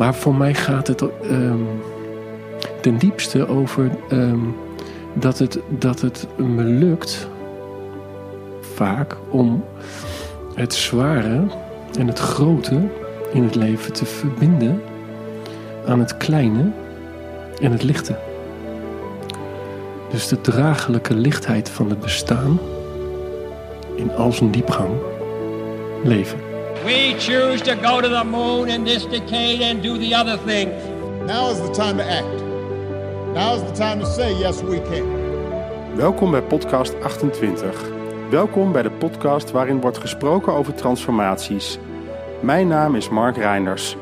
Maar voor mij gaat het ehm, ten diepste over ehm, dat, het, dat het me lukt vaak om het zware en het grote in het leven te verbinden aan het kleine en het lichte. Dus de dragelijke lichtheid van het bestaan in al zijn diepgang leven. We choose to go to the moon in this decade and do the other thing. Now is the time to act. Now is the time to say yes we can. Welkom bij podcast 28. Welkom bij de podcast waarin wordt gesproken over transformaties. Mijn naam is Mark Reinders.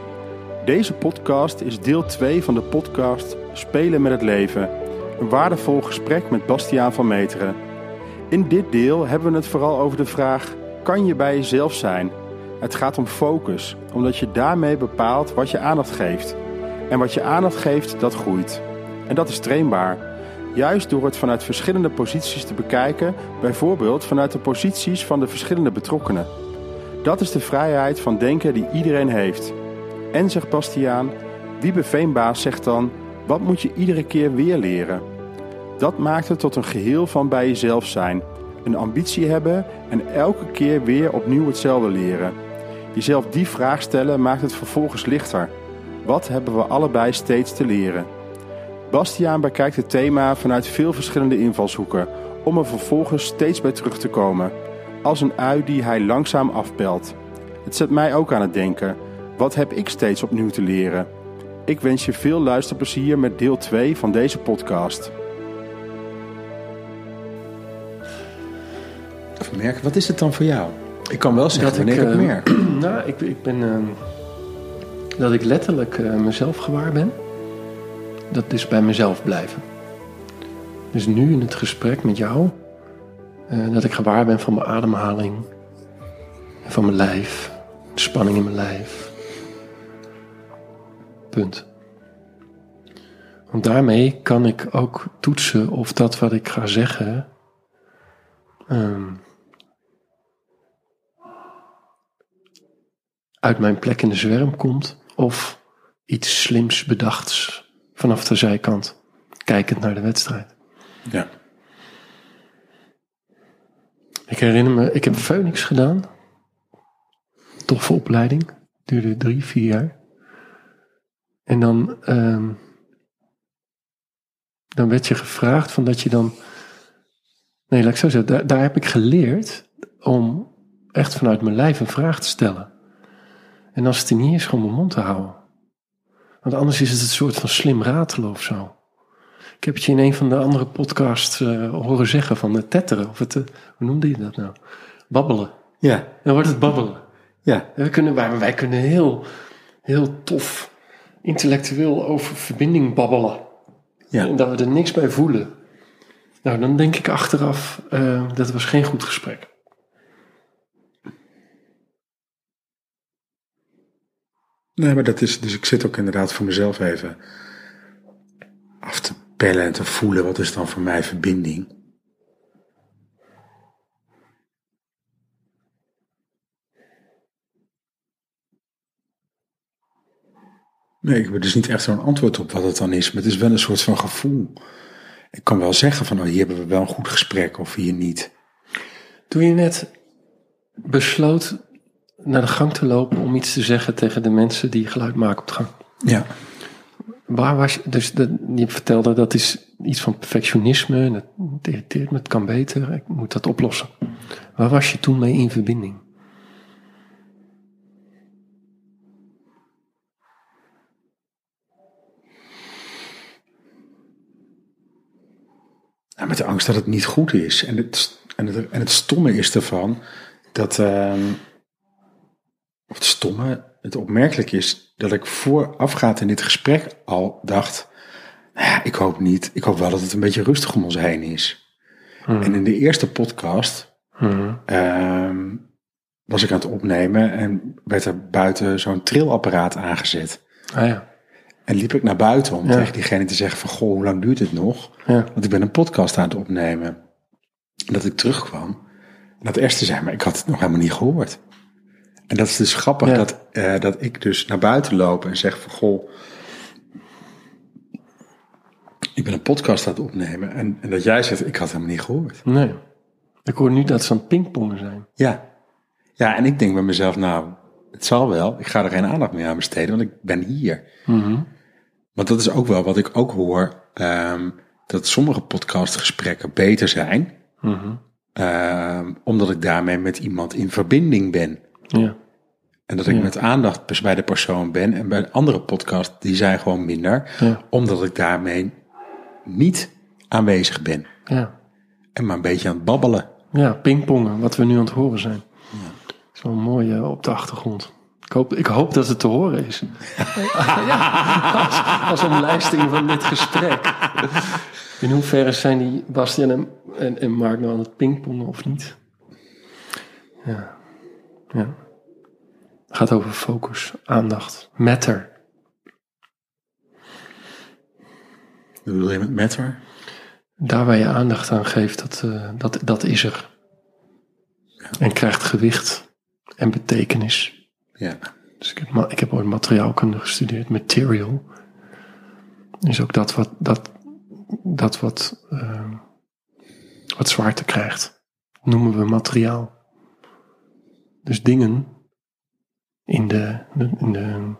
Deze podcast is deel 2 van de podcast Spelen met het leven. Een waardevol gesprek met Bastiaan van Meteren. In dit deel hebben we het vooral over de vraag: kan je bij jezelf zijn? Het gaat om focus, omdat je daarmee bepaalt wat je aandacht geeft. En wat je aandacht geeft, dat groeit. En dat is trainbaar. Juist door het vanuit verschillende posities te bekijken, bijvoorbeeld vanuit de posities van de verschillende betrokkenen. Dat is de vrijheid van denken die iedereen heeft. En zegt Bastiaan, Wiebe Veenbaas zegt dan: wat moet je iedere keer weer leren? Dat maakt het tot een geheel van bij jezelf zijn, een ambitie hebben en elke keer weer opnieuw hetzelfde leren. Jezelf die vraag stellen maakt het vervolgens lichter. Wat hebben we allebei steeds te leren? Bastiaan bekijkt het thema vanuit veel verschillende invalshoeken, om er vervolgens steeds bij terug te komen, als een ui die hij langzaam afpelt. Het zet mij ook aan het denken: wat heb ik steeds opnieuw te leren? Ik wens je veel luisterplezier met deel 2 van deze podcast. Merken, wat is het dan voor jou? Ik kan wel zeggen Dat ik, ik, het eh. Nou, ik, ik ben. ehm, dat ik letterlijk eh, mezelf gewaar ben. Dat is bij mezelf blijven. Dus nu in het gesprek met jou. eh, dat ik gewaar ben van mijn ademhaling. En van mijn lijf. De spanning in mijn lijf. Punt. Want daarmee kan ik ook toetsen of dat wat ik ga zeggen. ehm, uit mijn plek in de zwerm komt of iets slims bedachts vanaf de zijkant, kijkend naar de wedstrijd. Ja. Ik herinner me, ik heb Phoenix gedaan. Toffe opleiding, duurde drie, vier jaar. En dan, ehm, dan werd je gevraagd van dat je dan, nee, laat ik zo zeggen, daar, daar heb ik geleerd om echt vanuit mijn lijf een vraag te stellen. En als het er niet is, gewoon mijn mond te houden. Want anders is het een soort van slim ratelen of zo. Ik heb het je in een van de andere podcasts eh, horen zeggen van het tetteren. Of het, eh, hoe noemde je dat nou? Babbelen. Ja. Dan wordt het babbelen. Ja. En We kunnen, wij, wij kunnen heel, heel tof intellectueel over verbinding babbelen. Ja. En dat we er niks bij voelen. Nou, dan denk ik achteraf, eh, dat was geen goed gesprek. Nee, maar dat is, dus ik zit ook inderdaad voor mezelf even af te pellen en te voelen, wat is dan voor mij verbinding? Nee, ik heb dus niet echt zo'n antwoord op wat het dan is, maar het is wel een soort van gevoel. Ik kan wel zeggen van, oh, hier hebben we wel een goed gesprek of hier niet. Toen je net besloot naar de gang te lopen om iets te zeggen tegen de mensen die geluid maken op de gang. Ja. Waar was je, dus de, je vertelde dat is iets van perfectionisme, en het irriteert me, het kan beter, ik moet dat oplossen. Waar was je toen mee in verbinding? Nou, met de angst dat het niet goed is. En het, en het, en het stomme is ervan dat. ehm, het stomme, het opmerkelijk is dat ik voorafgaand in dit gesprek al dacht. Nou ja, ik hoop niet. Ik hoop wel dat het een beetje rustig om ons heen is. En in de eerste podcast ehm, was ik aan het opnemen en werd er buiten zo'n trillapparaat aangezet. Ah ja, En liep ik naar buiten om Ja. tegen diegene te zeggen van... Goh, hoe lang duurt dit nog? ja, Want ik ben een podcast aan het opnemen. En dat ik terugkwam. En dat Esther zei, maar ik had het nog helemaal niet gehoord. En dat is dus grappig Ja. dat, eh, dat ik dus naar buiten loop en zeg van goh, ik ben een podcast aan het opnemen. En, en dat jij zegt, ik had hem niet gehoord. Nee. Ik hoor nu dat ze aan het pingpongen zijn. Ja. Ja, en ik denk bij mezelf, nou, het zal wel. Ik ga er geen aandacht meer aan besteden, want ik ben hier. Want dat is ook wel wat ik ook hoor, ehm, dat sommige podcastgesprekken beter zijn. Ehm, omdat ik daarmee met iemand in verbinding ben. Ja. En dat ik Ja. met aandacht bij de persoon ben. En bij andere podcasts, die zijn gewoon minder. Ja. Omdat ik daarmee niet aanwezig ben. Ja. En maar een beetje aan het babbelen. Ja, pingpongen, wat we nu aan het horen zijn. is wel mooi eh, op de achtergrond. Ik hoop, ik hoop dat het te horen is. ja, als, als omlijsting van dit gesprek. In hoeverre zijn die Bastian en, en, en Mark nou aan het pingpongen of niet? Ja. Ja. Het gaat over focus, aandacht, matter. Wat bedoel je met matter? Daar waar je aandacht aan geeft, dat, eh, dat, dat is er. En krijgt gewicht en betekenis. Ja. Dus ik heb, ik heb ooit materiaalkunde gestudeerd, material. Is ook dat wat, dat, dat wat, eh, wat zwaarte krijgt. Noemen we materiaal. Dus dingen in de, in de,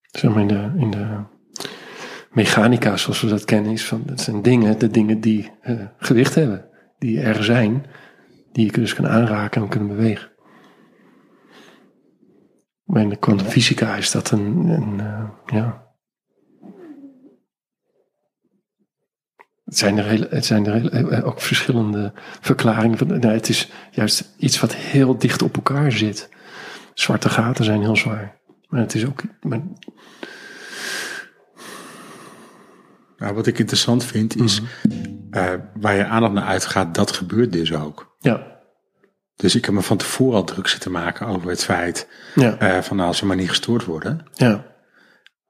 zeg maar in de, in de mechanica zoals we dat kennen, is van, dat zijn dingen, de dingen die eh, gewicht hebben. Die er zijn, die je dus kan aanraken en kunnen bewegen. Maar in de kwantumfysica is dat een, een eh, ja. Het zijn er, hele, het zijn er hele- eh, ook verschillende verklaringen van. Nou, het is juist iets wat heel dicht op elkaar zit. Zwarte gaten zijn heel zwaar. Maar het is ook. Maar, Nou, wat ik interessant vind is, eh, waar je aandacht naar uitgaat, dat gebeurt dus ook. ja, Dus ik heb me van tevoren al druk zitten maken over het feit ja, eh, van nou, als ze maar niet gestoord worden. ja.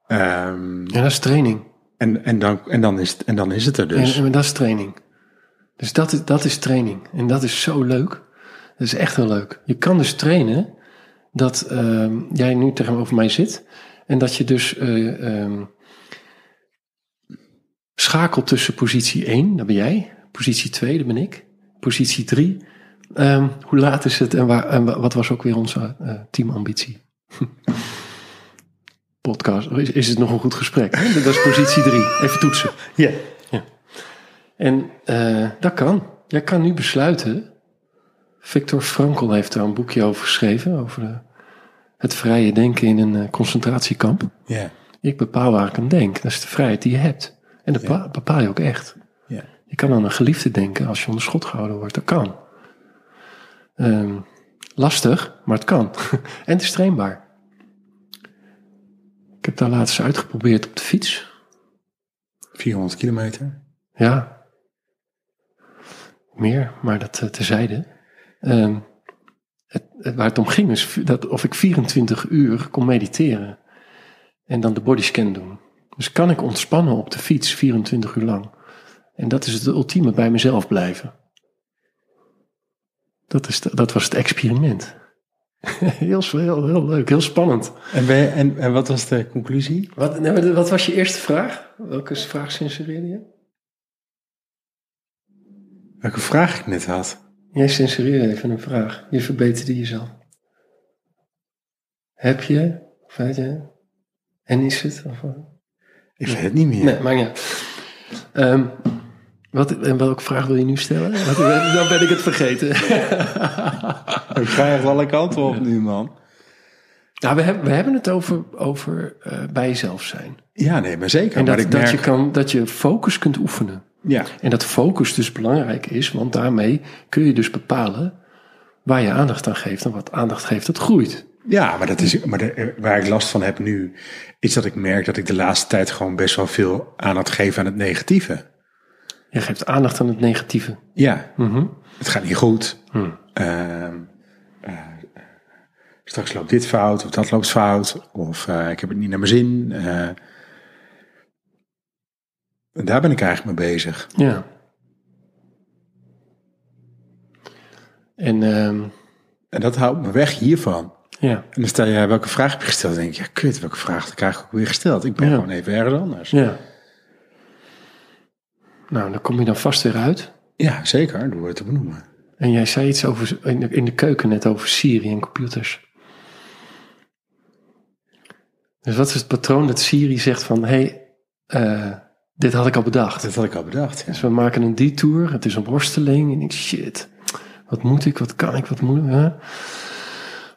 Ehm, Ja, dat is training. En, en, dan, en, dan is het, en dan is het er dus. En, en dat is training. Dus dat is, dat is training. En dat is zo leuk. Dat is echt heel leuk. Je kan dus trainen dat ehm, jij nu tegenover mij zit. En dat je dus eh, ehm, schakelt tussen positie 1, dat ben jij. Positie 2, dat ben ik. Positie 3. ehm, hoe laat is het en, waar, en wa- wat was ook weer onze eh, teamambitie? Podcast. Is, is het nog een goed gesprek? hè? Dat is positie 3. Even toetsen. Ja. En eh, dat kan. Jij kan nu besluiten. Victor Frankl heeft daar een boekje over geschreven. Over de, het vrije denken in een eh, concentratiekamp. Ja. Ik bepaal waar ik aan denk. Dat is de vrijheid die je hebt. En dat bepa- bepaal je ook echt. Ja. Je kan aan een geliefde denken als je onder schot gehouden wordt. Dat kan. Ehm, lastig, maar het kan. en het is trainbaar. Ik heb daar laatst uitgeprobeerd op de fiets. 400 kilometer. Ja. Meer, maar dat eh, terzijde. Ehm, het, het- waar het om ging is dat of ik 24 uur kon mediteren. En dan de bodyscan doen. Dus kan ik ontspannen op de fiets 24 uur lang. En dat is het ultieme bij mezelf blijven. Dat, is dat was het experiment. heel, heel, heel leuk, heel spannend. En, ben je- en, en wat was de conclusie? Wat, wat was je eerste vraag? Welke vraag censureerde je? Welke vraag ik net had? Jij censureerde even een vraag. Je verbeterde jezelf. Heb je, of weet je, en is het? Of? Ik weet het niet meer. nee, maar ja. Ehm, wat, en welke vraag wil je nu stellen? Wat, dan ben ik het vergeten. Ik ga echt alle kanten op nu, man. nou, we, hebben, we hebben het over, over eh, bij jezelf zijn. Ja, nee, maar zeker. En maar dat, ik dat, merk, je kan, dat je focus kunt oefenen. Ja, En dat focus dus belangrijk is, want daarmee kun je dus bepalen waar je aandacht aan geeft. En wat aandacht geeft, dat groeit. ja, maar, dat is, maar de- waar ik last van heb nu, is dat ik merk dat ik de laatste tijd gewoon best wel veel aandacht geef aan het negatieve. Je geeft aandacht aan het negatieve. Ja, Mhm. het gaat niet goed. Hmm. Ehm, eh, straks loopt dit fout, of dat loopt fout, of eh, ik heb het niet naar mijn zin. eh. en daar ben ik eigenlijk mee bezig. Ja. En ehm, En dat houdt me weg hiervan. Ja. En dan stel je, welke vraag heb je gesteld? Dan denk je, ja, kut, welke vraag krijg ik ook weer gesteld? Ik ben Ja. gewoon even ergens anders. Ja. Nou, dan kom je dan vast weer uit. Ja, zeker, door het te benoemen. En jij zei iets over, in, de, in de keuken net over Siri en computers. Dus wat is het patroon dat Siri zegt van... hé, hey, eh, dit had ik al bedacht. Dat had ik al bedacht. Ja. Dus we maken een detour, het is een worsteling. En ik shit, wat moet ik, wat kan ik, wat moet ik... Hè?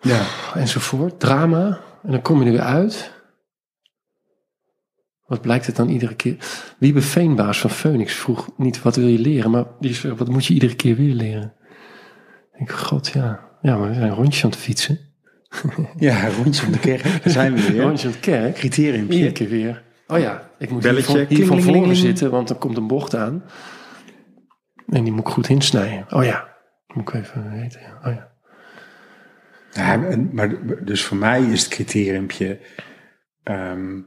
ja. Enzovoort, drama. En dan kom je er weer uit. Wat blijkt het dan iedere keer? Wiebe Veenbaas van Phoenix vroeg niet wat wil je leren, maar die zei, wat moet je iedere keer weer leren? Ik denk, god ja, ja, maar we zijn een rondje aan het fietsen. Ja, rondje om de kerk. Daar zijn we Een weer. rondje aan het kerk. Iedere Criteriumpje. keer weer. Oh ja, ik moet Belletje, hier van, hier van voren zitten, want er komt een bocht aan. En die moet ik goed insnijden. Oh ja, moet ik even weten. Oh ja. Ja, maar dus voor mij is het criteriumpje... ehm,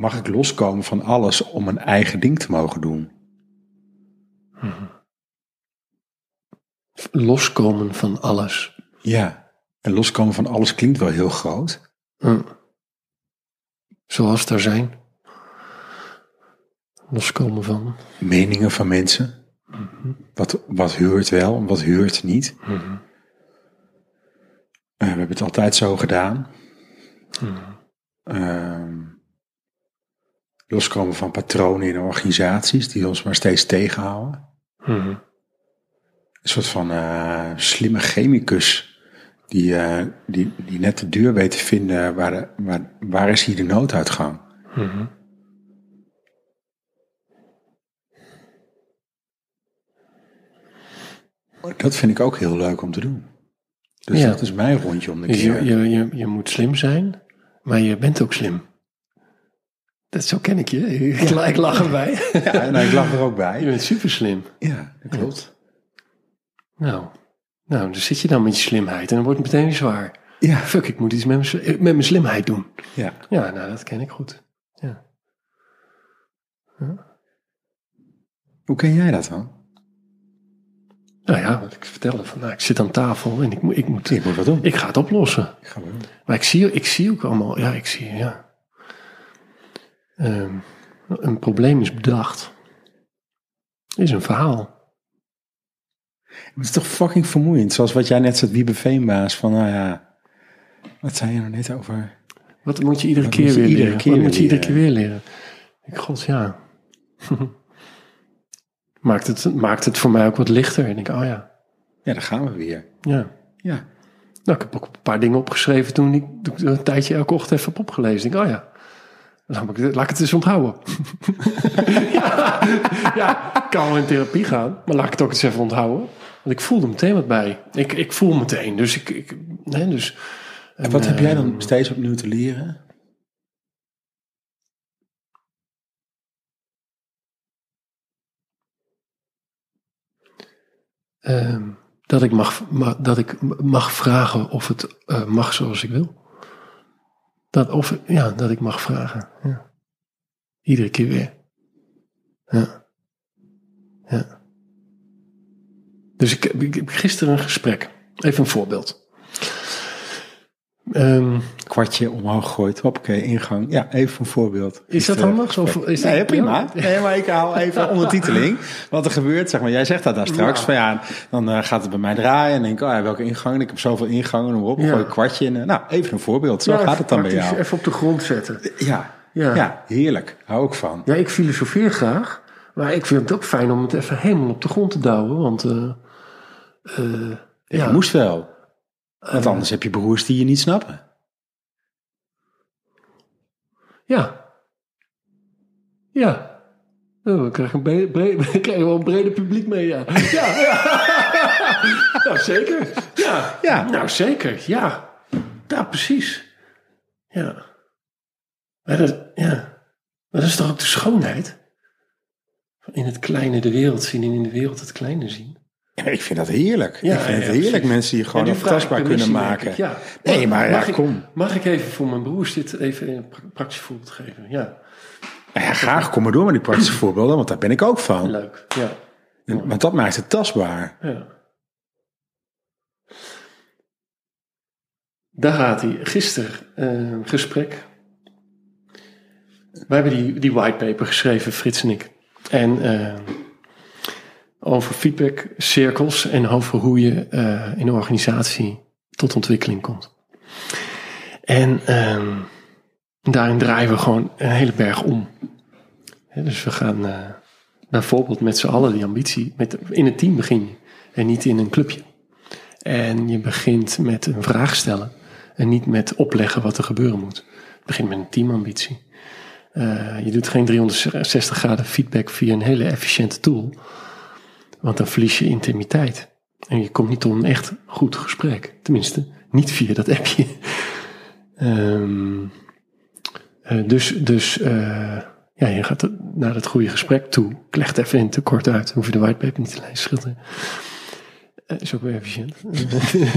mag ik loskomen van alles om een eigen ding te mogen doen? Loskomen van alles. Ja. En loskomen van alles klinkt wel heel groot. Hm. Zoals daar zijn. Loskomen van. Meningen van mensen. Wat, wat huurt wel en wat huurt niet. Eh, we hebben het altijd zo gedaan. Ehm, loskomen van patronen in organisaties die ons maar steeds tegenhouden. Mhm. Een soort van eh, slimme chemicus die, eh, die, die net de deur weet te vinden waar, de- waar, waar is hier de nooduitgang. Mhm. Dat vind ik ook heel leuk om te doen. Dus Ja. dat is mijn rondje om de Dus keer. je, je, je, je moet slim zijn, maar je bent ook slim. Dat zo ken ik je. Ik, la- ik lach erbij. Ja, en ik lach er ook Je bij. bent super slim. Ja, dat klopt. Nou, nou, dan zit je dan met je slimheid en dan wordt het meteen weer zwaar. Ja, Fuck, ik moet iets met mijn, sli- met mijn slimheid doen. ja. Ja, nou, dat ken ik goed. Ja. Hoe ken jij dat dan? Nou ja, wat ik vertelde, van, nou, ik zit aan tafel en ik, moet- ik, moet, Je moet wat doen. ik ga het oplossen. Ik ga doen. Maar ik zie, ik zie ook allemaal, ja, ik zie, ja. Ehm, een probleem is bedacht. Is een verhaal. Het is toch fucking vermoeiend. Zoals wat jij net zegt, Wiebe Veenbaas. Van nou ja, wat zei je nou net over? Wat moet je iedere Wat keer je weer iedere leren? keer Wat moet je iedere keer weer leren? Ik, god, ja. maakt, het, maakt het voor mij ook wat lichter. En ik, oh ja, Ja, daar gaan we weer. ja. Ja. Nou, ik heb ook een paar dingen opgeschreven toen ik, een tijdje elke ochtend even heb opgelezen. Ik denk, oh ja, laat ik, laat ik het eens onthouden. ja, ja, ik kan wel in therapie gaan, maar laat ik het ook eens even onthouden. Want ik voelde meteen wat bij. Ik, ik voel meteen, dus ik... ik nee, dus, En wat heb jij dan ehm, steeds opnieuw te leren? Ehm, dat, ik mag, ma- dat ik mag vragen of het eh, mag zoals ik wil. Dat, of, ja, dat ik mag vragen. Ja. Iedere keer weer. Ja. ja. Dus ik, ik, heb gisteren een gesprek. Even een voorbeeld. Ehm, Kwartje omhoog gegooid. Hoppakee, ingang. Ja, even een voorbeeld. is dat Eh, handig? Of, is Nee, dat- prima. Nee, maar ik haal even ondertiteling. Wat er gebeurt, zeg maar. Jij zegt dat daar straks. Ja. Van ja, dan eh, gaat het bij mij draaien. En denk ik, oh ja, welke ingang? En ik heb zoveel ingangen. Noem op. Ja. Gooi een kwartje in. eh, Nou, even een voorbeeld. Zo gaat het dan bij jou. Even op de grond zetten. Ja. Ja. Ja. heerlijk. Hou ik van. Ja, ik filosofeer graag. Maar ik vind het ook fijn om het even helemaal op de grond te douwen. Want Ja. Je moest wel. Want anders heb je broers die je niet snappen. Ja. Ja. Oh, we krijgen een we krijgen wel een breder publiek mee, ja. Ja, ja. nou, zeker. Ja. Ja. Nou, zeker, ja. Ja, precies. Ja. Maar dat, ja. Maar dat is toch ook de schoonheid? Van In het kleine de wereld zien en in de wereld het kleine zien. Ja, ik vind dat heerlijk. Ja, ik vind ja, het heerlijk precies. mensen die gewoon aftastbaar kunnen maken. ik, Ja. Nee, maar ja, mag ik, kom. Mag ik even voor mijn broers dit even een pra- praktisch voorbeeld geven? Ja, Nou ja, graag kom maar door met die praktische voorbeelden, want daar ben ik ook van. leuk. Ja. En- Want dat maakt het tastbaar. Ja. Daar gaat hij. Gisteren eh, gesprek. We hebben die, die whitepaper geschreven, Frits en ik. En eh, over feedback cirkels en over hoe je eh, in een organisatie tot ontwikkeling komt. En ehm, daarin draaien we gewoon een hele berg om. Dus we gaan eh, bijvoorbeeld met z'n allen die ambitie, met, in een team begin je en niet in een clubje. En je begint met een vraag stellen en niet met opleggen wat er gebeuren moet. Je begint met een teamambitie. Eh, je doet geen 360 graden feedback via een hele efficiënte tool, want dan verlies je intimiteit. En je komt niet tot een echt goed gesprek. Tenminste, niet via dat appje. Ehm, eh, dus dus eh, ja, je gaat naar het goede gesprek toe. Het even in te kort uit. Hoef je de whitepaper niet te lezen. Schilderen. Uh, is ook weer efficiënt.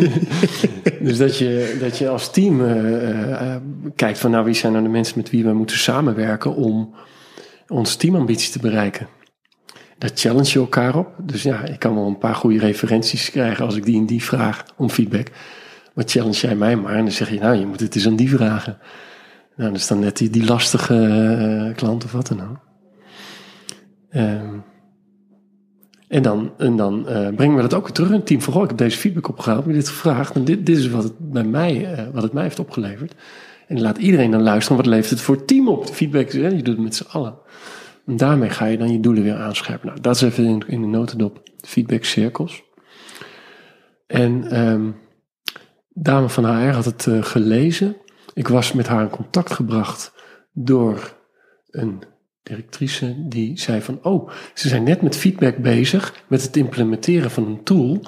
dus dat je, dat je als team eh, eh, kijkt van nou wie zijn nou de mensen met wie we moeten samenwerken om onze teamambitie te bereiken. Challenge je elkaar op. Dus ja, ik kan wel een paar goede referenties krijgen als ik die en die vraag om feedback. Maar challenge jij mij maar en dan zeg je nou je moet het eens aan die vragen. Nou, dat is dan net die, die lastige uh, klant of wat dan ook. Ehm, en dan, en dan uh, brengen we dat ook weer terug in het team. Vooral, ik heb deze feedback opgehaald, heb dit gevraagd. En dit, dit is wat het, bij mij, uh, wat het mij heeft opgeleverd. En laat iedereen dan luisteren, wat levert het voor het team op? De feedback, je doet het met z'n allen. En daarmee ga je dan je doelen weer aanscherpen. Nou, dat is even in, in de notendop feedback cirkels. En um, Dame van HR had het uh, gelezen. Ik was met haar in contact gebracht door een directrice die zei van, oh, ze zijn net met feedback bezig, met het implementeren van een tool.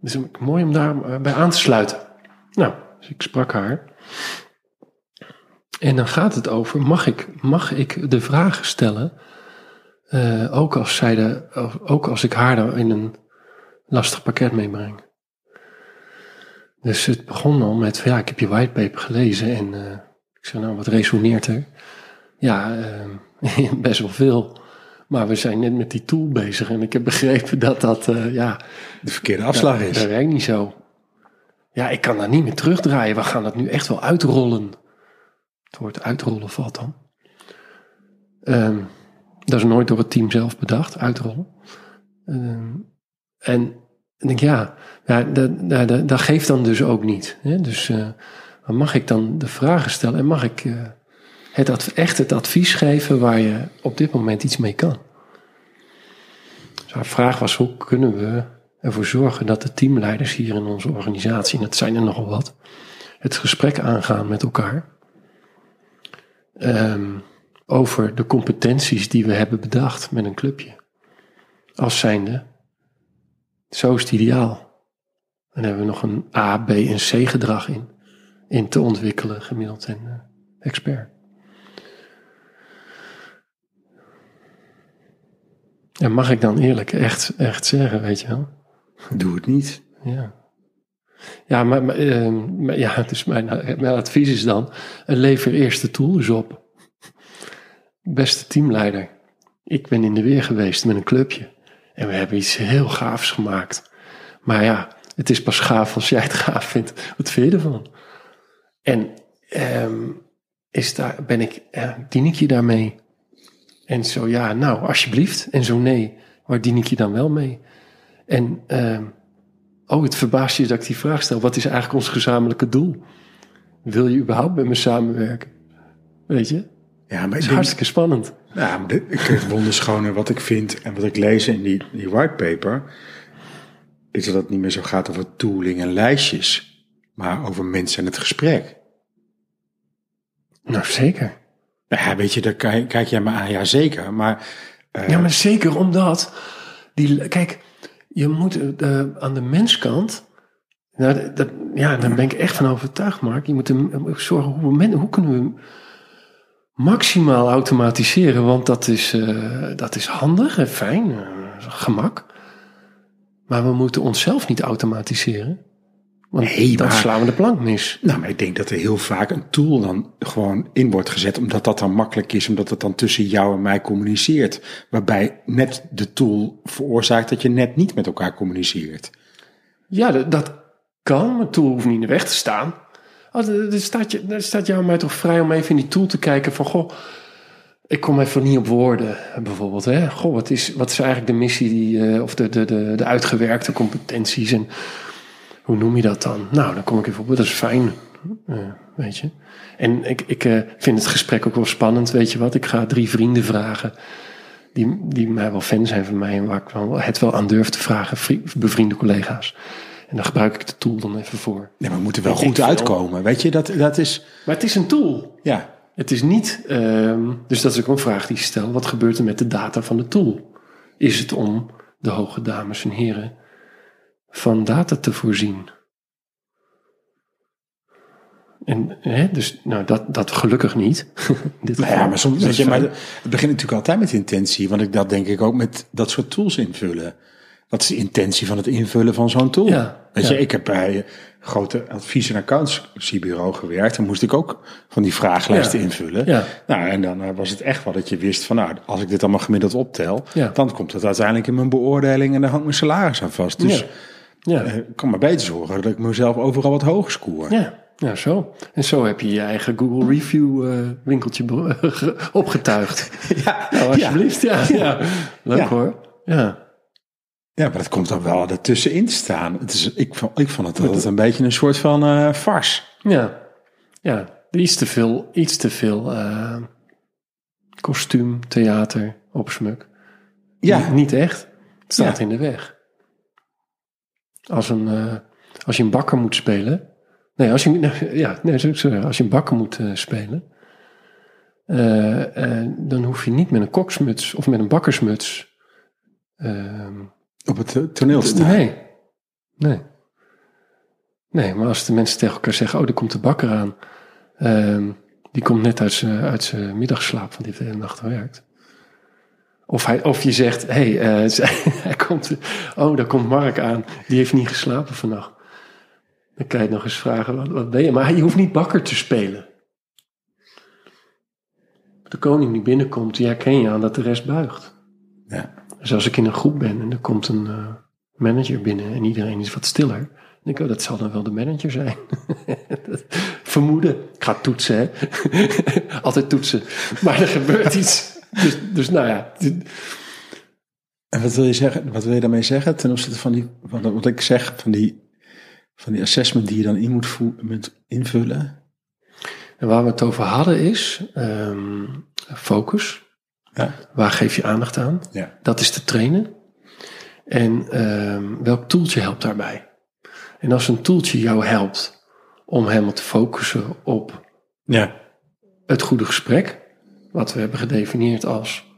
Dus mooi om daarbij aan te sluiten. Nou, dus ik sprak haar. En dan gaat het over, mag ik, mag ik de vragen stellen, uh, ook, als zij de, ook als ik haar daar in een lastig pakket meebreng. Dus het begon al met, ja, ik heb je whitepaper gelezen en uh, ik zei, nou, wat resoneert er? Ja, uh, best wel veel. Maar we zijn net met die tool bezig en ik heb begrepen dat dat, uh, ja... De verkeerde afslag dat, is. Dat werkt niet zo. Ja, ik kan daar niet meer terugdraaien. We gaan dat nu echt wel uitrollen. Het woord uitrollen valt dan. Um, dat is nooit door het team zelf bedacht, uitrollen. Um, en ik denk, ja, ja dat, dat, geeft dan dus ook niet. Hè? Dus uh, mag ik dan de vragen stellen en mag ik uh, het echt het advies geven waar je op dit moment iets mee kan? Dus haar vraag was, hoe kunnen we ervoor zorgen dat de teamleiders hier in onze organisatie, en dat zijn er nogal wat, het gesprek aangaan met elkaar um, over de competenties die we hebben bedacht met een clubje. Als zijnde, zo is het ideaal. Dan hebben we nog een A, B en C gedrag in. In te ontwikkelen, gemiddeld en uh, expert. En mag ik dan eerlijk echt, echt zeggen, weet je wel? Doe het niet. Ja. Ja, maar, maar ja, dus mijn, mijn advies is dan, lever eerst de tools op. Beste teamleider, ik ben in de weer geweest met een clubje. En we hebben iets heel gaafs gemaakt. Maar ja, het is pas gaaf als jij het gaaf vindt. Wat vind je ervan? En um, is daar, ben ik, uh, dien ik je daarmee? En zo ja, nou, alsjeblieft. En zo nee, waar dien ik je dan wel mee? En um, oh, het verbaast je dat ik die vraag stel. Wat is eigenlijk ons gezamenlijke doel? Wil je überhaupt met me samenwerken? Weet je? Ja, maar het is hartstikke spannend. Ja, maar dit, ik wonderschone wat ik vind en wat ik lees in die, die whitepaper, is dat het niet meer zo gaat over tooling en lijstjes, maar over mensen en het gesprek. Nou, zeker. Nou ja, weet je, daar kijk jij me aan, ja zeker, maar... Uh, ja, maar zeker omdat, die, kijk, je moet uh, aan de menskant, nou, dat, ja, daar ben ik echt van overtuigd, Mark. Je moet er, zorgen, hoe, hoe kunnen we maximaal automatiseren, want dat is, uh, dat is handig en fijn, gemak. Maar we moeten onszelf niet automatiseren. Want nee, dan maar, slaan we de plank mis. Nou, maar ik denk dat er heel vaak een tool dan gewoon in wordt gezet, omdat dat dan makkelijk is, omdat het dan tussen jou en mij communiceert. Waarbij net de tool veroorzaakt dat je net niet met elkaar communiceert. Ja, dat, dat kan. Een tool hoeft niet in de weg te staan. Oh, er staat je, staat jou en mij toch vrij om even in die tool te kijken van... Goh, ik kom even niet op woorden, bijvoorbeeld. Hè? Goh, wat is, wat is eigenlijk de missie die, eh, of de, de, de, de uitgewerkte competenties en hoe noem je dat dan? Nou, dan kom ik even op, dat is fijn, eh, weet je. En ik, ik eh, vind het gesprek ook wel spannend, weet je wat. Ik ga drie vrienden vragen die, die mij wel fan zijn van mij en waar ik wel, het wel aan durf te vragen, vri- bevriende collega's. En dan gebruik ik de tool dan even voor. Nee, maar we moeten wel goed veel. uitkomen. Weet je, dat, dat is... Maar het is een tool. Ja, Het is niet, ehm, dus dat is ook een vraag die ik stel. Wat gebeurt er met de data van de tool? Is het om de hoge dames en heren van data te voorzien? En, hè, dus, nou, dat, dat gelukkig niet. Dit Nou ja, maar soms, weet je, maar het begint natuurlijk altijd met intentie. Want ik dat denk ik ook met dat soort tools invullen. Wat is de intentie van het invullen van zo'n tool? Ja, weet ja. je, ik heb bij grote advies- en accountancybureau gewerkt. En moest ik ook van die vragenlijsten Ja. invullen. Ja. Nou, en dan eh, was het echt wel dat je wist van, nou, als ik dit allemaal gemiddeld optel, dan komt het uiteindelijk in mijn beoordeling en dan hangt mijn salaris aan vast. Dus Ja. Eh, ik kan maar beter zorgen dat ik mezelf overal wat hoger score. Ja, ja, zo. En zo heb je je eigen Google Review eh, winkeltje opgetuigd. Ja, Nou, alsjeblieft. Ja, ja. Leuk Ja. hoor. Ja. Ja, maar dat komt dan wel ertussenin te staan. Het is, ik, vond, ik vond het altijd een beetje een soort van eh farce. Ja, ja. Iets te veel, iets te veel kostuum, theater, opsmuk. Ja, Niet, niet echt. Het staat in de weg. Als, een, eh, als je een bakker moet spelen. Nee, als je, ja, nee, zo, als je een bakker moet eh, spelen. eh, dan hoef je niet met een koksmuts of met een bakkersmuts. ehm, op het toneel te staan. Nee. Nee. Nee, maar als de mensen tegen elkaar zeggen: Oh, er komt de bakker aan. Ehm, die komt net uit zijn uit zijn middagslaap, want die heeft de hele nacht gewerkt. Of, hij, of je zegt: Hé, hey, eh, hij komt. Oh, daar komt Mark aan. Die heeft niet geslapen vannacht. Dan kan je nog eens vragen: Wat, wat ben je? Maar je hoeft niet bakker te spelen. De koning die binnenkomt, die herken je aan dat de rest buigt. Ja. Dus als ik in een groep ben en er komt een eh, manager binnen en iedereen is wat stiller, dan denk ik, oh, dat zal dan wel de manager zijn. Vermoeden. Ik ga toetsen, hè. Altijd toetsen. Maar er gebeurt iets. Dus, dus nou ja. En wat wil je zeggen? Wat wil je daarmee zeggen ten opzichte van die, wat, wat ik zeg, van die, van die assessment die je dan in moet, moet invullen? En waar we het over hadden is ehm, focus. Ja. Waar geef je aandacht aan? Ja. Dat is te trainen. En ehm, welk toeltje helpt daarbij? En als een toeltje jou helpt om helemaal te focussen op Ja. het goede gesprek, wat we hebben gedefinieerd als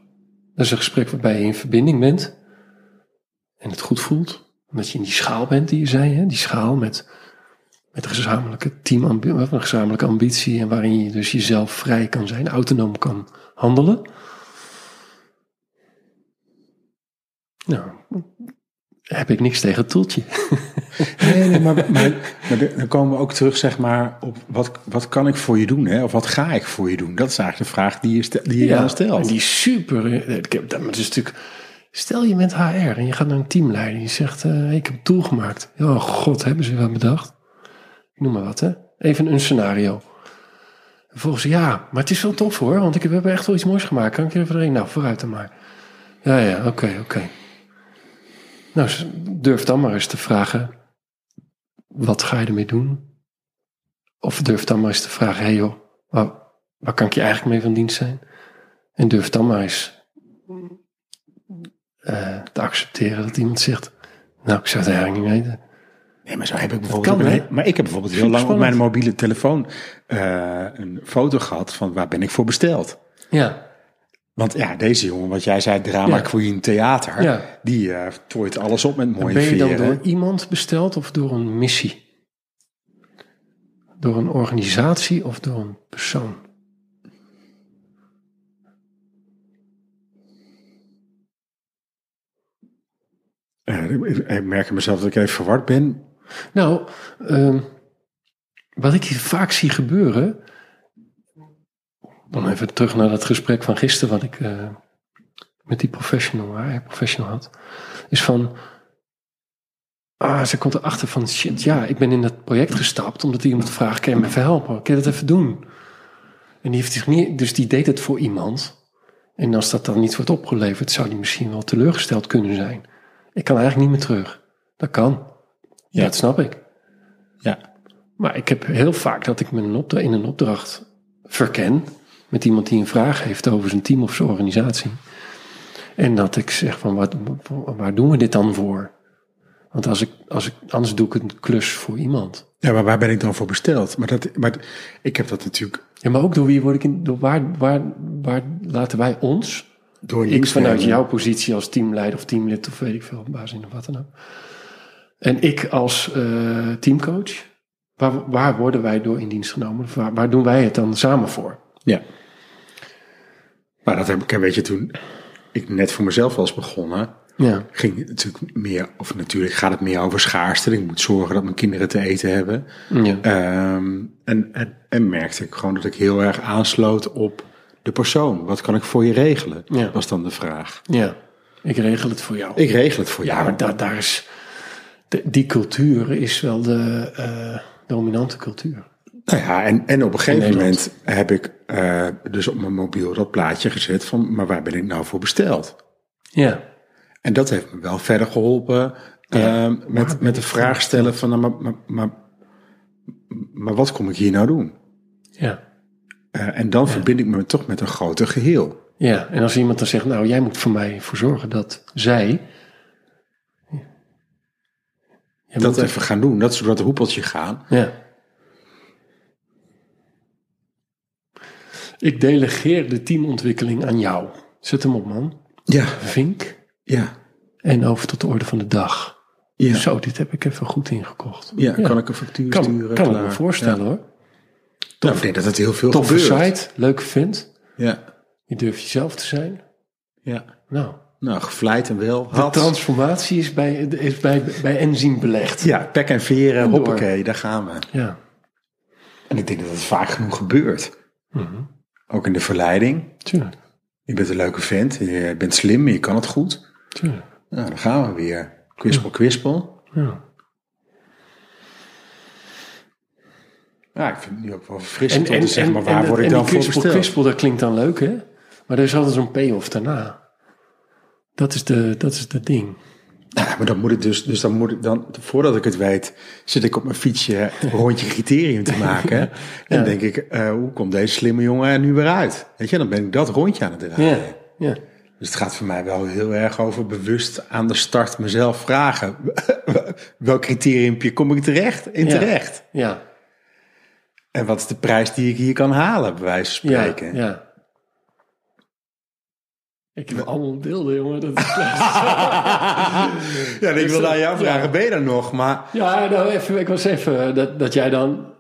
dat is een gesprek waarbij je in verbinding bent en het goed voelt, omdat je in die schaal bent die je zei, hè? die schaal met, met een gezamenlijke team, een gezamenlijke ambitie en waarin je dus jezelf vrij kan zijn, autonoom kan handelen. Nou, heb ik niks tegen het toeltje. Nee, nee, maar, maar, dan komen we ook terug, zeg maar, op wat, wat kan ik voor je doen? Hè? Of wat ga ik voor je doen? Dat is eigenlijk de vraag die je, stel- die je dan stelt. En die super. Ik heb, dat is natuurlijk. Stel je bent HR en je gaat naar een teamleider. Je zegt: eh, Ik heb een tool gemaakt. Oh god, hebben ze wat bedacht? Noem maar wat, hè? Even een scenario. Vervolgens, ja, maar het is wel tof hoor, want ik heb, we hebben echt wel iets moois gemaakt. Kan ik er even doorheen? Nou, vooruit dan maar. Ja, ja, oké, oké. Nou, durf dan maar eens te vragen: wat ga je ermee doen? Of durf dan maar eens te vragen: hé hey joh, waar, waar kan ik je eigenlijk mee van dienst zijn? En durf dan maar eens eh, te accepteren dat iemand zegt: Nou, ik zou het eigenlijk niet weten. Nee, maar zo heb ik bijvoorbeeld. kan, een- maar ik heb bijvoorbeeld heel lang op mijn mobiele telefoon eh, een foto gehad van waar ben ik voor besteld. Ja, Want ja, deze jongen, wat jij zei, drama Ja. queen theater, Ja. die eh tooit alles op met mooie ben je dan veren. door iemand besteld of door een missie? Door een organisatie of door een persoon? Ik- merk mezelf dat ik even verward ben. Nou, ehm, wat ik hier vaak zie gebeuren. Dan even terug naar dat gesprek van gisteren, wat ik eh, met die professional, professional had. Is van. ah, ze komt erachter van, shit, ja, ik ben in dat project gestapt omdat iemand vraagt, kan je me even helpen? Kan je dat even doen? En die heeft zich niet, dus die deed het voor iemand. En als dat dan niet wordt opgeleverd, zou die misschien wel teleurgesteld kunnen zijn. Ik kan eigenlijk niet meer terug. Dat kan. Ja. Dat snap ik. Ja. Maar ik heb heel vaak dat ik me in een opdracht verken met iemand die een vraag heeft over zijn team of zijn organisatie. En dat ik zeg van, wat, waar doen we dit dan voor? Want als ik, als ik, anders doe ik een klus voor iemand. Ja, maar waar ben ik dan voor besteld? Maar, dat, maar ik heb dat natuurlijk Ja, maar ook door wie word ik in, door waar, waar, waar laten wij ons, door ik vanuit nemen. jouw positie als teamleider of teamlid of weet ik veel, baas in of wat dan ook. En ik als eh, teamcoach, waar, waar worden wij door in dienst genomen? Waar doen wij het dan samen voor? Ja. Maar dat heb ik, weet je, toen ik net voor mezelf was begonnen, Ja, ging het natuurlijk meer, of natuurlijk gaat het meer over schaarste. Ik moet zorgen dat mijn kinderen te eten hebben. ja, Ehm, en, en, en merkte ik gewoon dat ik heel erg aansloot op de persoon. Wat kan ik voor je regelen? Ja. Was dan de vraag. ja. Ik regel het voor jou. Ik regel het voor ja, jou. maar daar, daar is, de- die cultuur is wel de eh, dominante cultuur. Nou ja, en, en op een gegeven moment heb ik eh, dus op mijn mobiel dat plaatje gezet van, maar waar ben ik nou voor besteld? Ja, En dat heeft me wel verder geholpen Ja. ehm, met, met de vraag stellen van, nou, maar, maar, maar, maar wat kom ik hier nou doen? ja. Eh, en dan verbind ik me toch met een groter geheel. Ja, en als iemand dan zegt, nou, jij moet voor mij voor zorgen dat zij. Dat even gaan doen, dat is door dat hoepeltje gaan. Ja. Ik delegeer de teamontwikkeling aan jou. Zet hem op, man. Ja, Vink. ja, En over tot de orde van de dag. ja. Zo, dit heb ik even goed ingekocht. Ja, kan ik een factuur kan, sturen? kan ik klaar. me voorstellen, Ja. hoor. Nou, ik denk dat het heel veel Toffe gebeurt. site, leuke vent. Ja, Je durft jezelf te zijn. ja. Nou, Nou, gevleid en wel. de Had. transformatie is bij, is bij, bij Enzym belegd. Ja, pek en veren, En door. hoppakee, daar gaan we. Ja. En ik denk dat het vaak genoeg gebeurt. Mhm. Ook in de verleiding. Tuurlijk, Je bent een leuke vent, je bent slim, je kan het goed. tuurlijk. Nou, dan gaan we weer. Kwispel, kwispel. Ja. Ja, ik vind het nu ook wel verfrissend om te zeggen, maar waar en- word ik dan voor besteld? kwispel, dat klinkt dan leuk, hè? Maar er is altijd zo'n payoff daarna. Dat is de, dat is het ding. Ja, maar dan moet ik dus, dus dan moet ik dan, voordat ik het weet, zit ik op mijn fietsje een rondje criterium te maken. En dan denk ik, eh, hoe komt deze slimme jongen er nu weer uit? Weet je, dan ben ik dat rondje aan het draaien. Ja, ja. Dus het gaat voor mij wel heel erg over bewust aan de start mezelf vragen. Welk criteriumpje kom ik terecht, in Ja. terecht? Ja, En wat is de prijs die ik hier kan halen, bij wijze van ja, spreken? ja. Ik heb allemaal beelden, jongen. Dat is Ja, ik wil aan jou vragen, ben je er nog? Maar ja, nou even, ik was even dat, dat jij dan...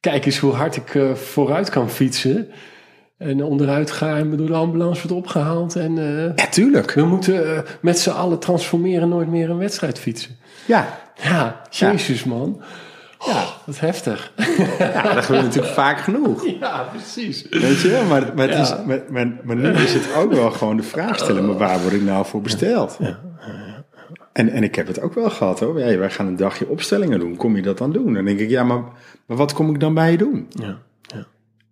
Kijk eens hoe hard ik eh, vooruit kan fietsen. En onderuit ga en door de ambulance wordt opgehaald. En eh, ja, tuurlijk. we moeten eh, met z'n allen transformeren nooit meer een wedstrijd fietsen. Ja, Ja, jezus man. Ja, wat heftig. ja dat gebeurt natuurlijk vaak genoeg. Ja, precies. Weet je, maar, maar, het Ja. is, maar, maar, maar nu is het ook wel gewoon de vraag stellen, maar waar word ik nou voor besteld? En, en ik heb het ook wel gehad hoor. Wij gaan een dagje opstellingen doen. Kom je dat dan doen? Dan denk ik, ja, maar, maar wat kom ik dan bij je doen? Ja.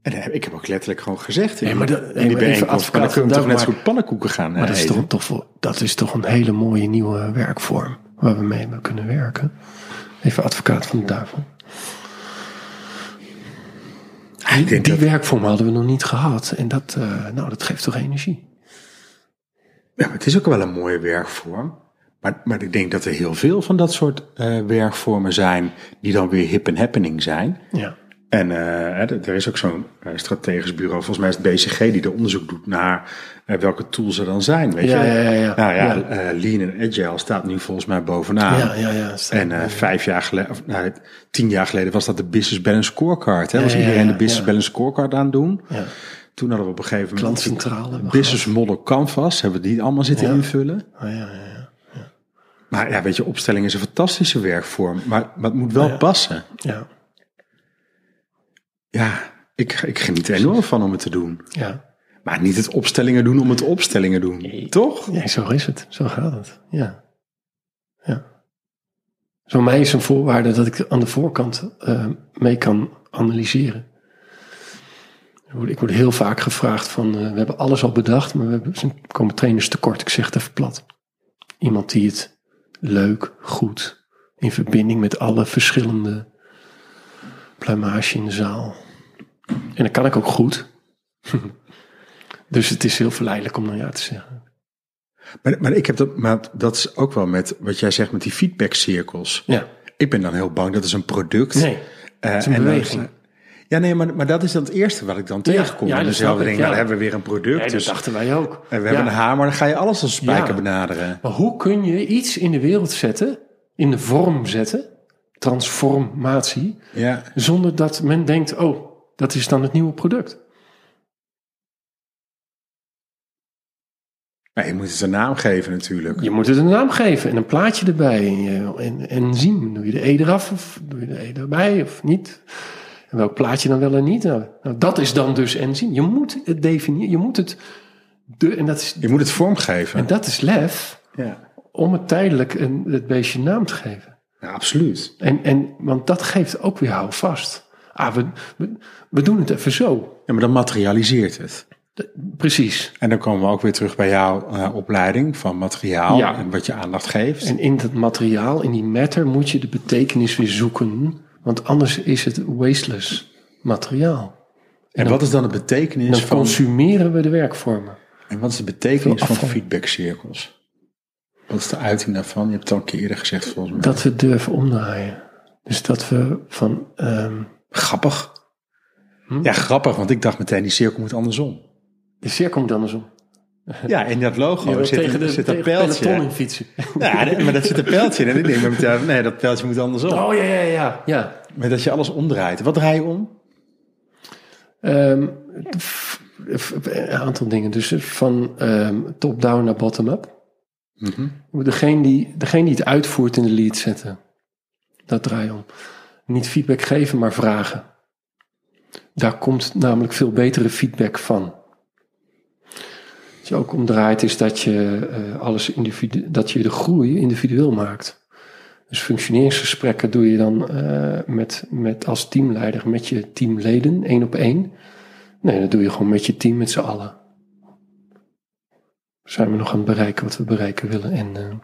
En dan heb, ik heb ook letterlijk gewoon gezegd in, Nee, maar die- dat- in nee, die maar even bijeenkomst. We toch net zo Duik, goed pannenkoeken gaan Maar dat is, toch, toch, dat is toch een hele mooie nieuwe werkvorm waar we mee kunnen werken. Even advocaat van de duivel. Die dat, werkvorm hadden we nog niet gehad. En dat, eh, nou, dat geeft toch energie. ja, maar het is ook wel een mooie werkvorm. Maar, maar ik denk dat er heel veel van dat soort eh, werkvormen zijn die dan weer hip en happening zijn. Ja. En eh, er is ook zo'n eh, strategisch bureau, volgens mij is het BCG, die er onderzoek doet naar eh, welke tools er dan zijn. Weet Ja, je? ja, ja, ja. Nou ja, Ja. Lean en Agile staat nu volgens mij bovenaan. Ja, ja, ja. staat- En vijf jaar geleden, of nou, tien jaar geleden was dat de Business Balance Scorecard. Hè? Was iedereen de Business. Balance Scorecard aan het doen. ja. Toen hadden we op een gegeven moment Klantcentrale Business Model Canvas, hebben we die allemaal zitten invullen. Ah, ja, ja, ja. Maar ja, weet je, opstelling is een fantastische werkvorm, maar, maar het moet wel Ja. passen. ja, Ja, ik, ik geniet er enorm van om het te doen. ja. Maar niet het opstellingen doen om het opstellingen doen. Toch? Nee, zo is het. Zo gaat het. Ja. Ja. Voor mij is een voorwaarde dat ik aan de voorkant eh, mee kan analyseren. Ik word- heel vaak gevraagd van, eh, we hebben alles al bedacht, maar we hebben, komen trainers tekort. Ik zeg het even plat. Iemand die het leuk, goed, in verbinding met alle verschillende pluimage in de zaal. En dat kan ik ook goed. dus het is heel verleidelijk om dan ja te zeggen. Maar, maar ik heb dat, maar dat is ook wel met wat jij zegt met die feedbackcirkels. Ja, Ik ben dan heel bang dat is een product. nee. Eh, is een en dan- beweging. ja, nee, maar, maar dat is dan het eerste wat ik dan tegenkom. ja, en dan zelf ik, ja. nou, dan hebben we weer een product. Dat dus, dachten wij ook. en we hebben een hamer, dan ga je alles als spijker benaderen. Maar hoe kun je iets in de wereld zetten, in de vorm zetten, transformatie, Ja, zonder dat men denkt, oh, dat is dan het nieuwe product. maar je moet het een naam geven natuurlijk. Je moet het een naam geven en een plaatje erbij. En, je, en, en zien, doe je de E eraf of doe je de E erbij of niet? En welk plaatje dan wel en niet? Nou, nou, dat is dan dus en zien. Je moet het definiëren, je moet het... De, en, dat is, Je moet het vormgeven. en dat is lef ja. om het tijdelijk een, het beestje naam te geven. Ja, absoluut. En, en, want dat geeft ook weer houvast. Ah, we, we, we doen het even zo. Ja, maar dan materialiseert het. Precies. En dan komen we ook weer terug bij jouw eh, opleiding van materiaal Ja. en wat je aandacht geeft. En in dat materiaal, in die matter, moet je de betekenis weer zoeken. Want anders is het wasteless materiaal. En wat is dan de betekenis Dan van, consumeren we de werkvormen. en wat is de betekenis van feedbackcirkels? Wat is de uiting daarvan? Je hebt het al een keer eerder gezegd volgens mij. Dat we durven omdraaien. Dus dat we van... ehm, Grappig. Hm? Ja, grappig, want ik dacht meteen die cirkel moet andersom. de cirkel moet andersom. Ja, in dat logo zit, tegen de, zit een tegen pijltje. peloton in fietsen. Ja, maar dat zit een pijltje in. En ik denk met meteen, nee, dat pijltje moet andersom. Oh ja, ja, ja. ja. Maar dat je alles omdraait. Wat draai je om? Ehm, een aantal dingen. Dus van ehm, top-down naar bottom-up. Moet Degene die, degene die het uitvoert in de lead zetten. Dat draai om. Niet feedback geven, maar vragen. Daar komt namelijk veel betere feedback van. Wat je ook omdraait is dat je eh, alles individu dat je de groei individueel maakt. Dus functioneringsgesprekken doe je dan eh, met, met als teamleider met je teamleden, één op één. Nee, dat doe je gewoon met je team, met z'n allen. Zijn we nog aan het bereiken wat we bereiken willen. En eh,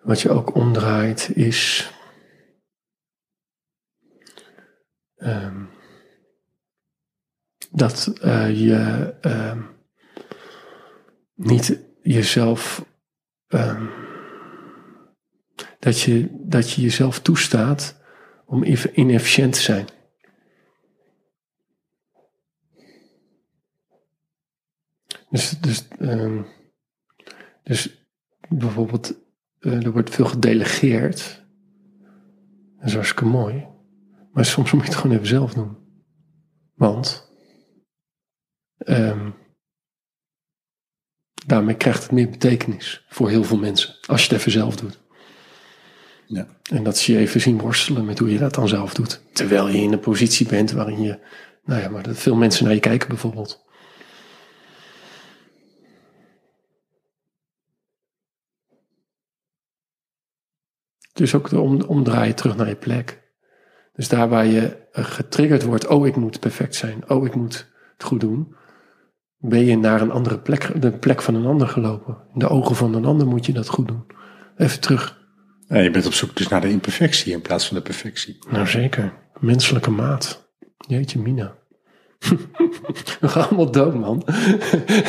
wat je ook omdraait is. ehm, dat eh, je ehm, niet jezelf. ehm, dat, je, dat je jezelf toestaat om inefficiënt te zijn. Dus, dus, ehm, dus bijvoorbeeld, eh, er wordt veel gedelegeerd. Dat is hartstikke mooi. Maar soms moet je het gewoon even zelf doen. Want ehm, daarmee krijgt het meer betekenis voor heel veel mensen. Als je het even zelf doet. Ja. En dat ze je even zien worstelen met hoe je dat dan zelf doet. Terwijl je in een positie bent waarin je, nou ja, maar dat veel mensen naar je kijken bijvoorbeeld. Dus ook de om, omdraaien terug naar je plek. Dus daar waar je eh, getriggerd wordt, oh ik moet perfect zijn, oh ik moet het goed doen. Ben je naar een andere plek, de plek van een ander gelopen. In de ogen van een ander moet je dat goed doen. Even terug. Ja, je bent op zoek dus naar de imperfectie in plaats van de perfectie. Nou zeker. Menselijke maat. Jeetje mina. We gaan allemaal dood, man.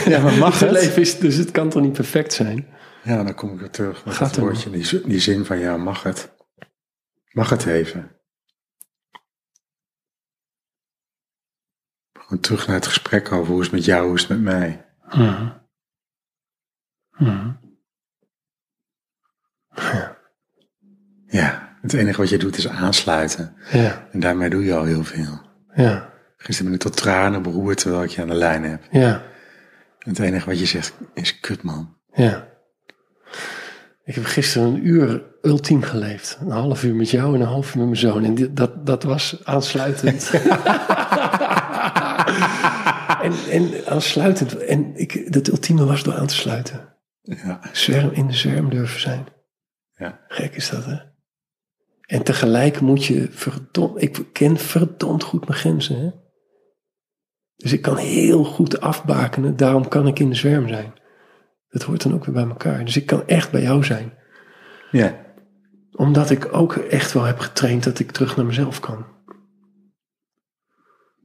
Ja, maar mag het het? leven is, dus het kan toch niet perfect zijn? Ja, dan kom ik weer terug met Gaat het woordje, die, die zin van ja, mag het? Mag het even? Gewoon terug naar het gesprek over hoe is het met jou, hoe is het met mij? Mhm. Mhm. Ja, het enige wat je doet is aansluiten. Ja, En daarmee doe je al heel veel. ja, Gisteren ben ik tot tranen beroerd terwijl ik je aan de lijn heb. ja, Het enige wat je zegt is kut man. ja. Ik heb gisteren een uur ultiem geleefd. Een half uur met jou en een half uur met mijn zoon. En dit, dat, dat was aansluitend. en, en aansluitend. En ik, het ultieme was door aan te sluiten. Ja, Zwerm, in de zwerm durven zijn. ja. Gek is dat, hè? En tegelijk moet je verdomd, ik ken verdomd goed mijn grenzen. Hè? Dus ik kan heel goed afbakenen, daarom kan ik in de zwerm zijn. Dat hoort dan ook weer bij elkaar. Dus ik kan echt bij jou zijn. Ja. Omdat ik ook echt wel heb getraind dat ik terug naar mezelf kan.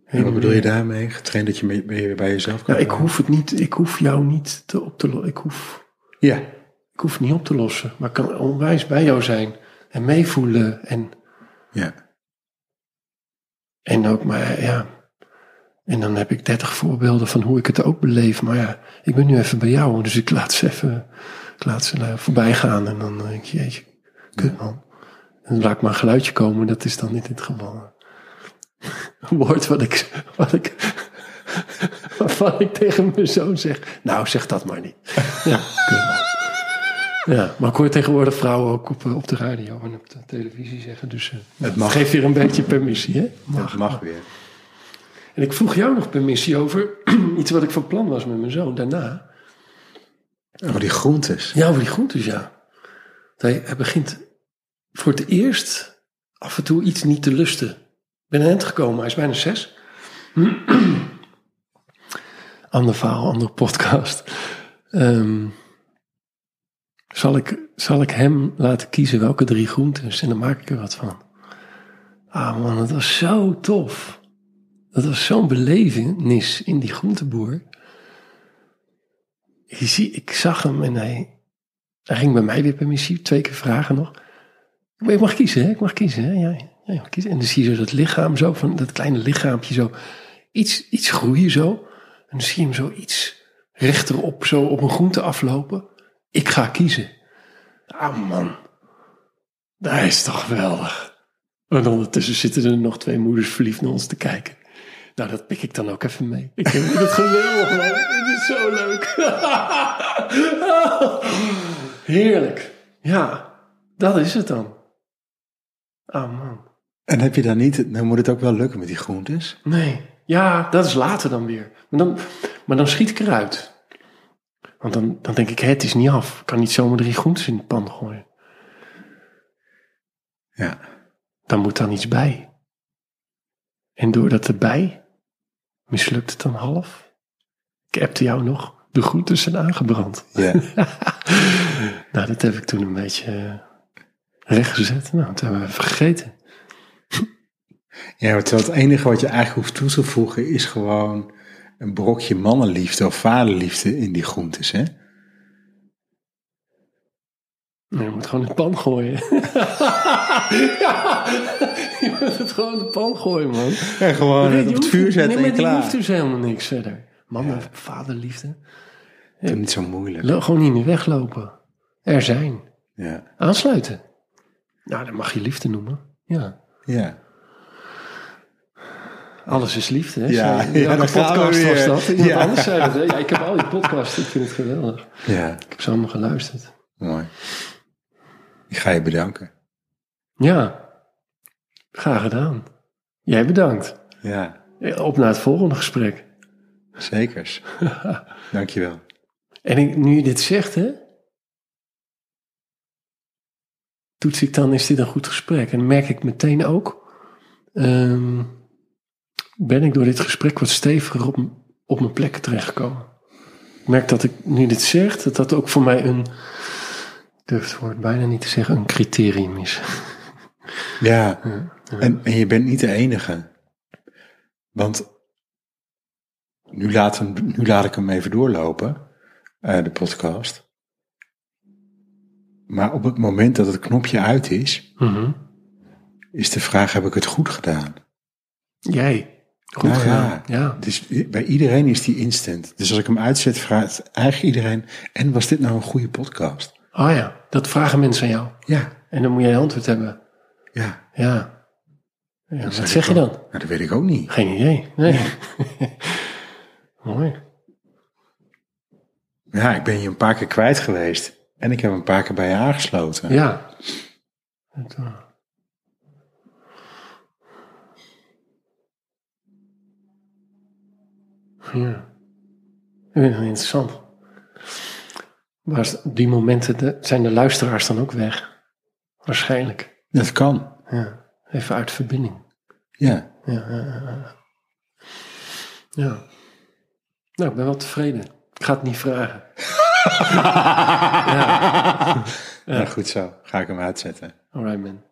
En wat bedoel je daarmee? Getraind dat je mee- bij jezelf kan? Nou, ik hoef het niet, ik hoef jou niet te op te lossen. Ik hoef, Ja. ik hoef het niet op te lossen. Maar ik kan onwijs bij jou zijn. En meevoelen. En, Ja. en ook maar, ja. En dan heb ik 30 voorbeelden van hoe ik het ook beleef. Maar ja, ik ben nu even bij jou. Dus ik laat ze even, ik laat ze eh, voorbij gaan. En dan denk ik, jeetje, kut man. En dan laat ik maar een geluidje komen. Dat is dan niet in het geval. Een woord wat ik, wat ik, waarvan ik tegen mijn zoon zeg. Nou, zeg dat maar niet. Ja, kut man. Ja, maar ik hoor tegenwoordig vrouwen ook op, op de radio en op de televisie zeggen. Dus eh, Het mag. geef weer een beetje permissie, hè? Dat mag weer. En ik vroeg jou nog permissie over iets wat ik van plan was met mijn zoon daarna. Oh, die groentes. Ja, over die groentes, ja. Hij, hij begint voor het eerst af en toe iets niet te lusten. Ik ben aan het gekomen, hij is bijna zes. Ander verhaal, andere podcast. Ehm, zal, ik, zal ik hem laten kiezen welke drie groentes en dan maak ik er wat van. Ah man, het was zo tof. Dat was zo'n belevenis in die groenteboer. Je zie, ik zag hem en hij, hij ging bij mij weer permissie, twee keer vragen nog. Maar ik mag kiezen, hè? ik mag kiezen. Hè? Ja, ja, kiezen. En dan zie je zo dat lichaam, zo, van dat kleine lichaampje, zo iets, iets groeien zo. En dan zie je hem zo iets rechterop, zo op een groente aflopen. Ik ga kiezen. Ah man, dat is toch geweldig. En ondertussen zitten er nog twee moeders verliefd naar ons te kijken. Nou, dat pik ik dan ook even mee. Ik vind het geweldig, man. Het is zo leuk. Heerlijk. Ja, dat is het dan. Ah, man. En heb je dan niet, dan moet het ook wel lukken met die groentes. Nee. Ja, dat is later dan weer. Maar dan, maar dan schiet ik eruit. Want dan, dan denk ik, hè, het is niet af. Ik kan niet zomaar drie groentes in de pan gooien. Ja. Dan moet dan iets bij. En doordat erbij mislukt het dan half. Ik appte jou nog. De groentes zijn aangebrand. Ja. Nou, dat heb ik toen een beetje eh, rechtgezet. Nou, dat hebben we even gegeten. ja, terwijl het enige wat je eigenlijk hoeft toe te voegen is gewoon een brokje mannenliefde of vaderliefde in die groentes, hè? Nee, je moet gewoon de pan gooien. ja, je moet het gewoon de pan gooien, man. Ja, gewoon Nee, het op het vuur zetten nee, en klaar. hoeft dus helemaal niks verder. Mannen, vaderliefde. Dat is niet zo moeilijk. Gewoon niet meer weglopen. Er zijn. Ja. Aansluiten. Nou, dat mag je liefde noemen. Ja. Ja. Alles is liefde, hè? Ja, ja, we podcast was dat? Iemand Ja. anders zei dat, hè? Ja, ik heb al die podcasts, ik vind het geweldig. Ja, Ik heb ze allemaal geluisterd. mooi. Ik ga je bedanken. Ja, graag gedaan. Jij bedankt. Ja, Op naar het volgende gesprek. zekers. Dankjewel. En ik, nu je dit zegt, hè, toets ik dan, is dit een goed gesprek? En dan merk ik meteen ook, ehm, ben ik door dit gesprek wat steviger op, op mijn plek terechtgekomen. Ik merk dat ik, nu dit zegt, dat dat ook voor mij een, durf het woord bijna niet te zeggen, een criterium is. Ja, en, en je bent niet de enige. Want nu laat, hem, nu laat ik hem even doorlopen, eh, de podcast. Maar op het moment dat het knopje uit is, Mhm. is de vraag, heb ik het goed gedaan? Jij, goed Nou gedaan. ja. Ja. Dus bij iedereen is die instant. Dus als ik hem uitzet, vraagt eigenlijk iedereen, en was dit nou een goede podcast? Oh ja, dat vragen mensen aan jou. Ja, En dan moet jij antwoord hebben. Ja. Ja. ja wat zeg je dan? Nou, dat weet ik ook niet. Geen idee. Nee. Mooi. Ja, ik ben je een paar keer kwijt geweest. En ik heb een paar keer bij je aangesloten. Ja. Het, Ja. Ik vind het interessant. Maar op die momenten de- zijn de luisteraars dan ook weg. Waarschijnlijk. Dat kan. Ja, even uit verbinding. Ja. Ja, ja, ja, ja. ja. Nou, ik ben wel tevreden. Ik ga het niet vragen. ja. goed zo. Ga ik hem uitzetten. Alright, man.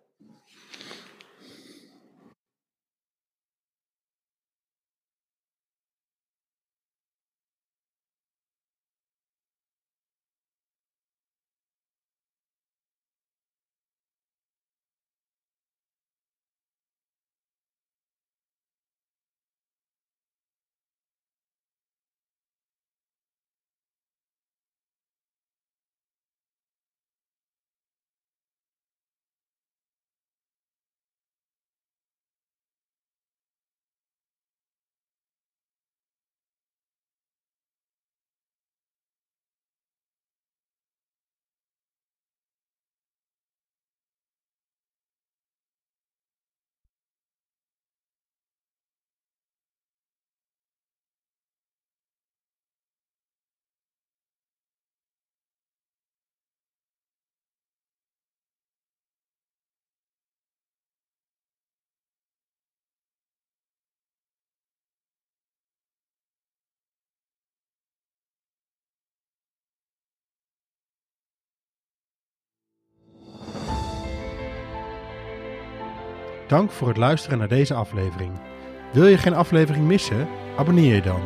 Dank voor het luisteren naar deze aflevering. Wil je geen aflevering missen? Abonneer je dan.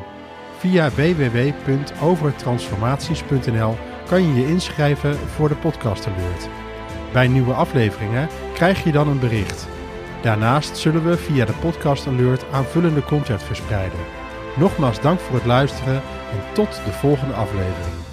Via www.overtransformaties.nl kan je je inschrijven voor de podcast alert. Bij nieuwe afleveringen krijg je dan een bericht. Daarnaast zullen we via de podcast alert aanvullende content verspreiden. Nogmaals dank voor het luisteren en tot de volgende aflevering.